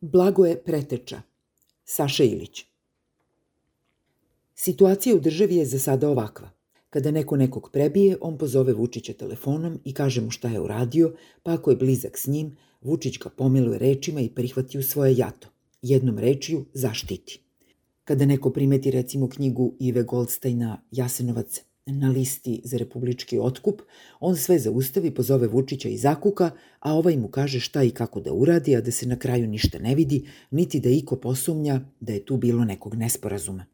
Blagoje preteča. Saša Ilić. Situacija u državi je za sada ovakva. Kada neko nekog prebije, on pozove Vučića telefonom i kaže mu šta je uradio, pa ako je blizak s njim, Vučić ga pomiluje rečima i prihvati u svoje jato. Jednom rečju zaštiti. Kada neko primeti recimo knjigu Ive Goldsteina Jasenovac na listi za republički otkup, on sve zaustavi, pozove Vučića i zakuka, a ovaj mu kaže šta i kako da uradi, a da se na kraju ništa ne vidi, niti da iko posumnja da je tu bilo nekog nesporazuma.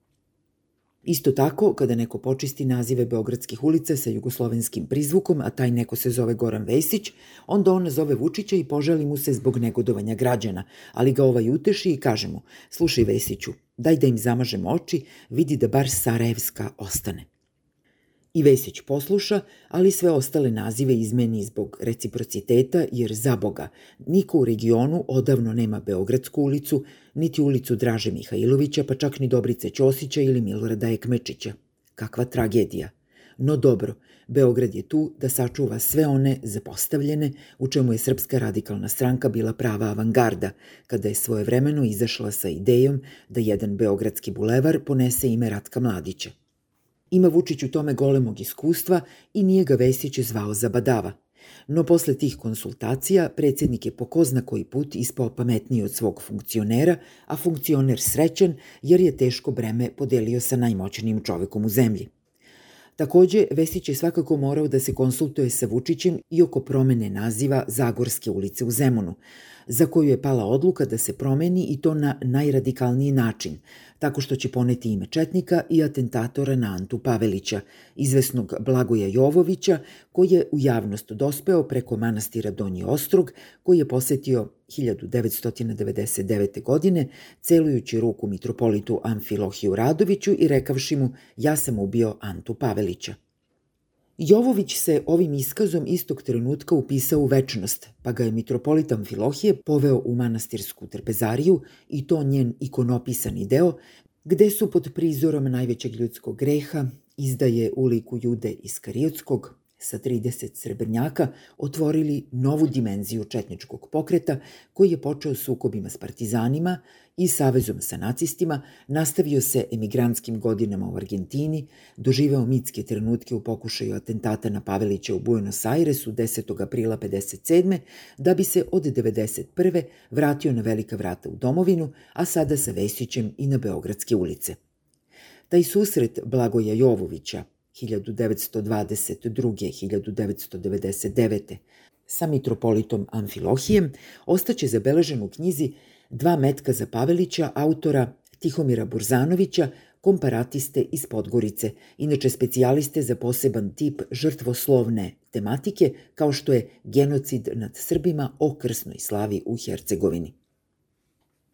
Isto tako, kada neko počisti nazive beogradskih ulica sa jugoslovenskim prizvukom, a taj neko se zove Goran Vesić, onda on nazove Vučića i požali mu se zbog negodovanja građana, ali ga ovaj uteši i kaže mu, slušaj Vesiću, daj da im zamažemo oči, vidi da bar Sarajevska ostane. I Vesić posluša, ali sve ostale nazive izmeni zbog reciprociteta, jer za Boga, niko u regionu odavno nema Beogradsku ulicu, niti ulicu Draže Mihajlovića, pa čak ni Dobrice Ćosića ili Milorada Ekmečića. Kakva tragedija. No dobro, Beograd je tu da sačuva sve one zapostavljene u čemu je Srpska radikalna stranka bila prava avangarda, kada je svojevremeno izašla sa idejom da jedan beogradski bulevar ponese ime Ratka Mladića. Ima Vučić u tome golemog iskustva i nije ga Vesić zvao za badava. No posle tih konsultacija predsednik je po ko zna koji put ispao pametniji od svog funkcionera, a funkcioner srećan jer je teško breme podelio sa najmoćnijim čovekom u zemlji. Takođe, Vesić je svakako morao da se konsultuje sa Vučićem i oko promene naziva Zagorske ulice u Zemunu, za koju je pala odluka da se promeni i to na najradikalniji način, tako što će poneti ime Četnika i atentatora na Antu Pavelića, izvesnog Blagoja Jovovića, koji je u javnost dospeo preko manastira Donji Ostrog, koji je posetio 1999. godine, celujući ruku mitropolitu Amfilohiju Radoviću i rekavši mu ja sam ubio Antu Pavelića. Jovović se ovim iskazom istog trenutka upisao u večnost, pa ga je mitropolit Amfilohije poveo u manastirsku trpezariju i to njen ikonopisani deo, gde su pod prizorom najvećeg ljudskog greha izdaje uliku Jude Iskariotskog, sa 30 srebrnjaka otvorili novu dimenziju četničkog pokreta koji je počeo sukobima s partizanima i savezom sa nacistima, nastavio se emigrantskim godinama u Argentini, doživeo mitske trenutke u pokušaju atentata na Pavelića u Buenos Airesu 10. aprila 57. da bi se od 91. vratio na velika vrata u domovinu, a sada sa Vesićem i na Beogradske ulice. Taj susret Blagoja Jovovića, 1922-1999. sa mitropolitom Amfilohijem ostaće zabeležen u knjizi Dva metka za Pavelića autora Tihomira Burzanovića, komparatiste iz Podgorice, inače specijaliste za poseban tip žrtvoslovne tematike kao što je genocid nad Srbima o krsnoj slavi u Hercegovini.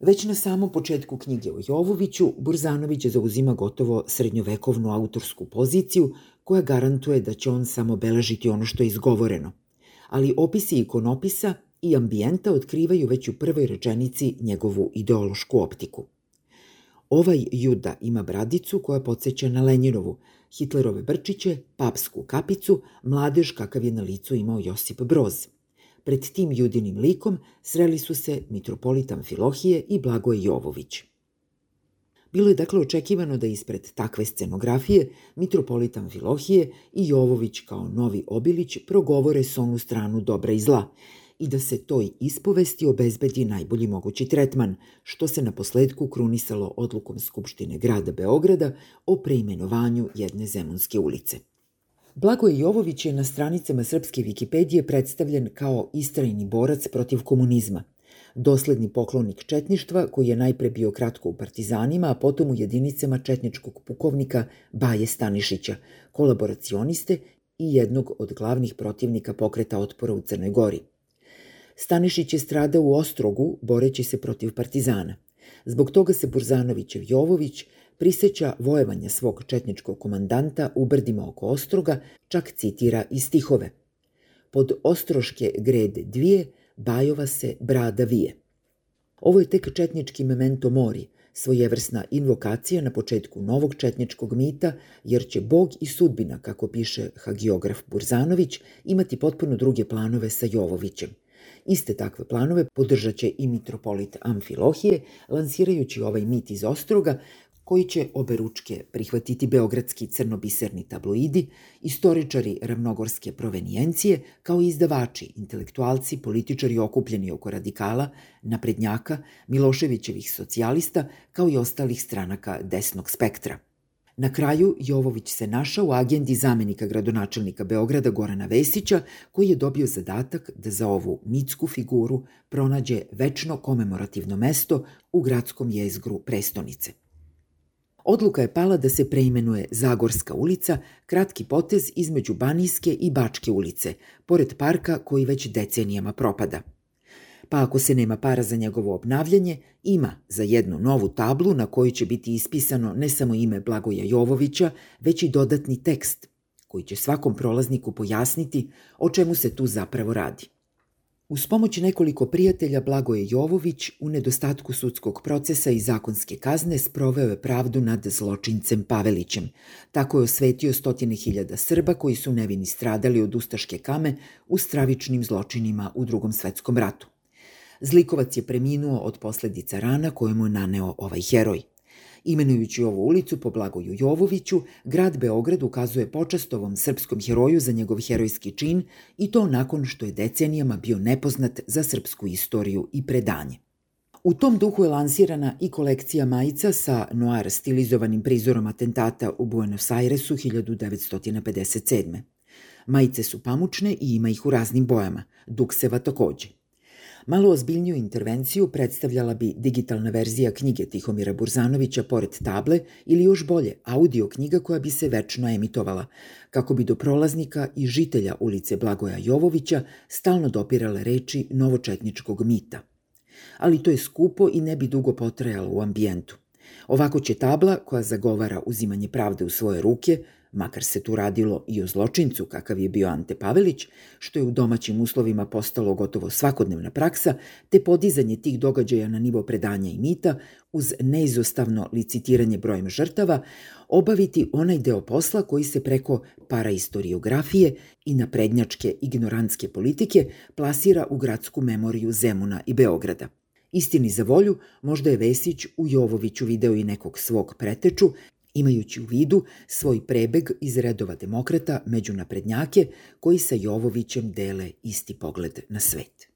Već na samom početku knjige o Jovoviću, Burzanović zauzima gotovo srednjovekovnu autorsku poziciju koja garantuje da će on samo beležiti ono što je izgovoreno. Ali opisi ikonopisa i ambijenta otkrivaju već u prvoj rečenici njegovu ideološku optiku. Ovaj juda ima bradicu koja podsjeća na Lenjinovu, Hitlerove brčiće, papsku kapicu, mladež kakav je na licu imao Josip Broz – Pred tim judinim likom sreli su se mitropolit Amfilohije i Blagoje Jovović. Bilo je dakle očekivano da ispred takve scenografije mitropolit Amfilohije i Jovović kao novi Obilić progovore s onu stranu dobra i zla i da se toj ispovesti obezbedi najbolji mogući tretman, što se na posledku krunisalo odlukom Skupštine grada Beograda o preimenovanju jedne zemunske ulice. Blagoje Jovović je na stranicama srpske Wikipedije predstavljen kao istrajni borac protiv komunizma, dosledni poklonik četništva koji je najpre bio kratko u partizanima, a potom u jedinicama četničkog pukovnika Baje Stanišića, kolaboracioniste i jednog od glavnih protivnika pokreta otpora u Crnoj Gori. Stanišić je stradao u Ostrogu boreći se protiv partizana. Zbog toga se Burzanovićev Jovović – priseća vojevanja svog četničkog komandanta u brdima oko Ostroga, čak citira i stihove. Pod Ostroške grede dvije, Bajova se brada vije. Ovo je tek četnički memento mori, svojevrsna invokacija na početku novog četničkog mita, jer će Bog i sudbina, kako piše hagiograf Burzanović, imati potpuno druge planove sa Jovovićem. Iste takve planove podržaće i mitropolit Amfilohije, lansirajući ovaj mit iz Ostroga, koji će obe ručke prihvatiti beogradski crnobiserni tabloidi, istoričari ravnogorske provenijencije, kao i izdavači, intelektualci, političari okupljeni oko radikala, naprednjaka, Miloševićevih socijalista, kao i ostalih stranaka desnog spektra – Na kraju, Jovović se našao u agendi zamenika gradonačelnika Beograda Gorana Vesića, koji je dobio zadatak da za ovu mitsku figuru pronađe večno komemorativno mesto u gradskom jezgru prestonice. Odluka je pala da se preimenuje Zagorska ulica, kratki potez između Banijske i Bačke ulice, pored parka koji već decenijama propada – pa ako se nema para za njegovo obnavljanje, ima za jednu novu tablu na kojoj će biti ispisano ne samo ime Blagoja Jovovića, već i dodatni tekst, koji će svakom prolazniku pojasniti o čemu se tu zapravo radi. Uz pomoć nekoliko prijatelja Blagoje Jovović u nedostatku sudskog procesa i zakonske kazne sproveo je pravdu nad zločincem Pavelićem. Tako je osvetio stotine hiljada Srba koji su nevini stradali od ustaške kame u stravičnim zločinima u drugom svetskom ratu. Zlikovac je preminuo od posledica rana koje mu je naneo ovaj heroj. Imenujući ovu ulicu po Blagoju Jovoviću, grad Beograd ukazuje počast ovom srpskom heroju za njegov herojski čin i to nakon što je decenijama bio nepoznat za srpsku istoriju i predanje. U tom duhu je lansirana i kolekcija majica sa noir stilizovanim prizorom atentata u Buenos Airesu 1957. Majice su pamučne i ima ih u raznim bojama, dukseva takođe. Malo ozbiljniju intervenciju predstavljala bi digitalna verzija knjige Tihomira Burzanovića pored table ili još bolje, audio knjiga koja bi se večno emitovala, kako bi do prolaznika i žitelja ulice Blagoja Jovovića stalno dopirale reči novočetničkog mita. Ali to je skupo i ne bi dugo potrajalo u ambijentu. Ovako će tabla, koja zagovara uzimanje pravde u svoje ruke, makar se tu radilo i o zločincu kakav je bio Ante Pavelić, što je u domaćim uslovima postalo gotovo svakodnevna praksa, te podizanje tih događaja na nivo predanja i mita, uz neizostavno licitiranje brojem žrtava, obaviti onaj deo posla koji se preko paraistoriografije i naprednjačke ignorantske politike plasira u gradsku memoriju Zemuna i Beograda. Istini za volju, možda je Vesić u Jovoviću video i nekog svog preteču imajući u vidu svoj prebeg iz redova demokrata među naprednjake koji sa Jovovićem dele isti pogled na svet.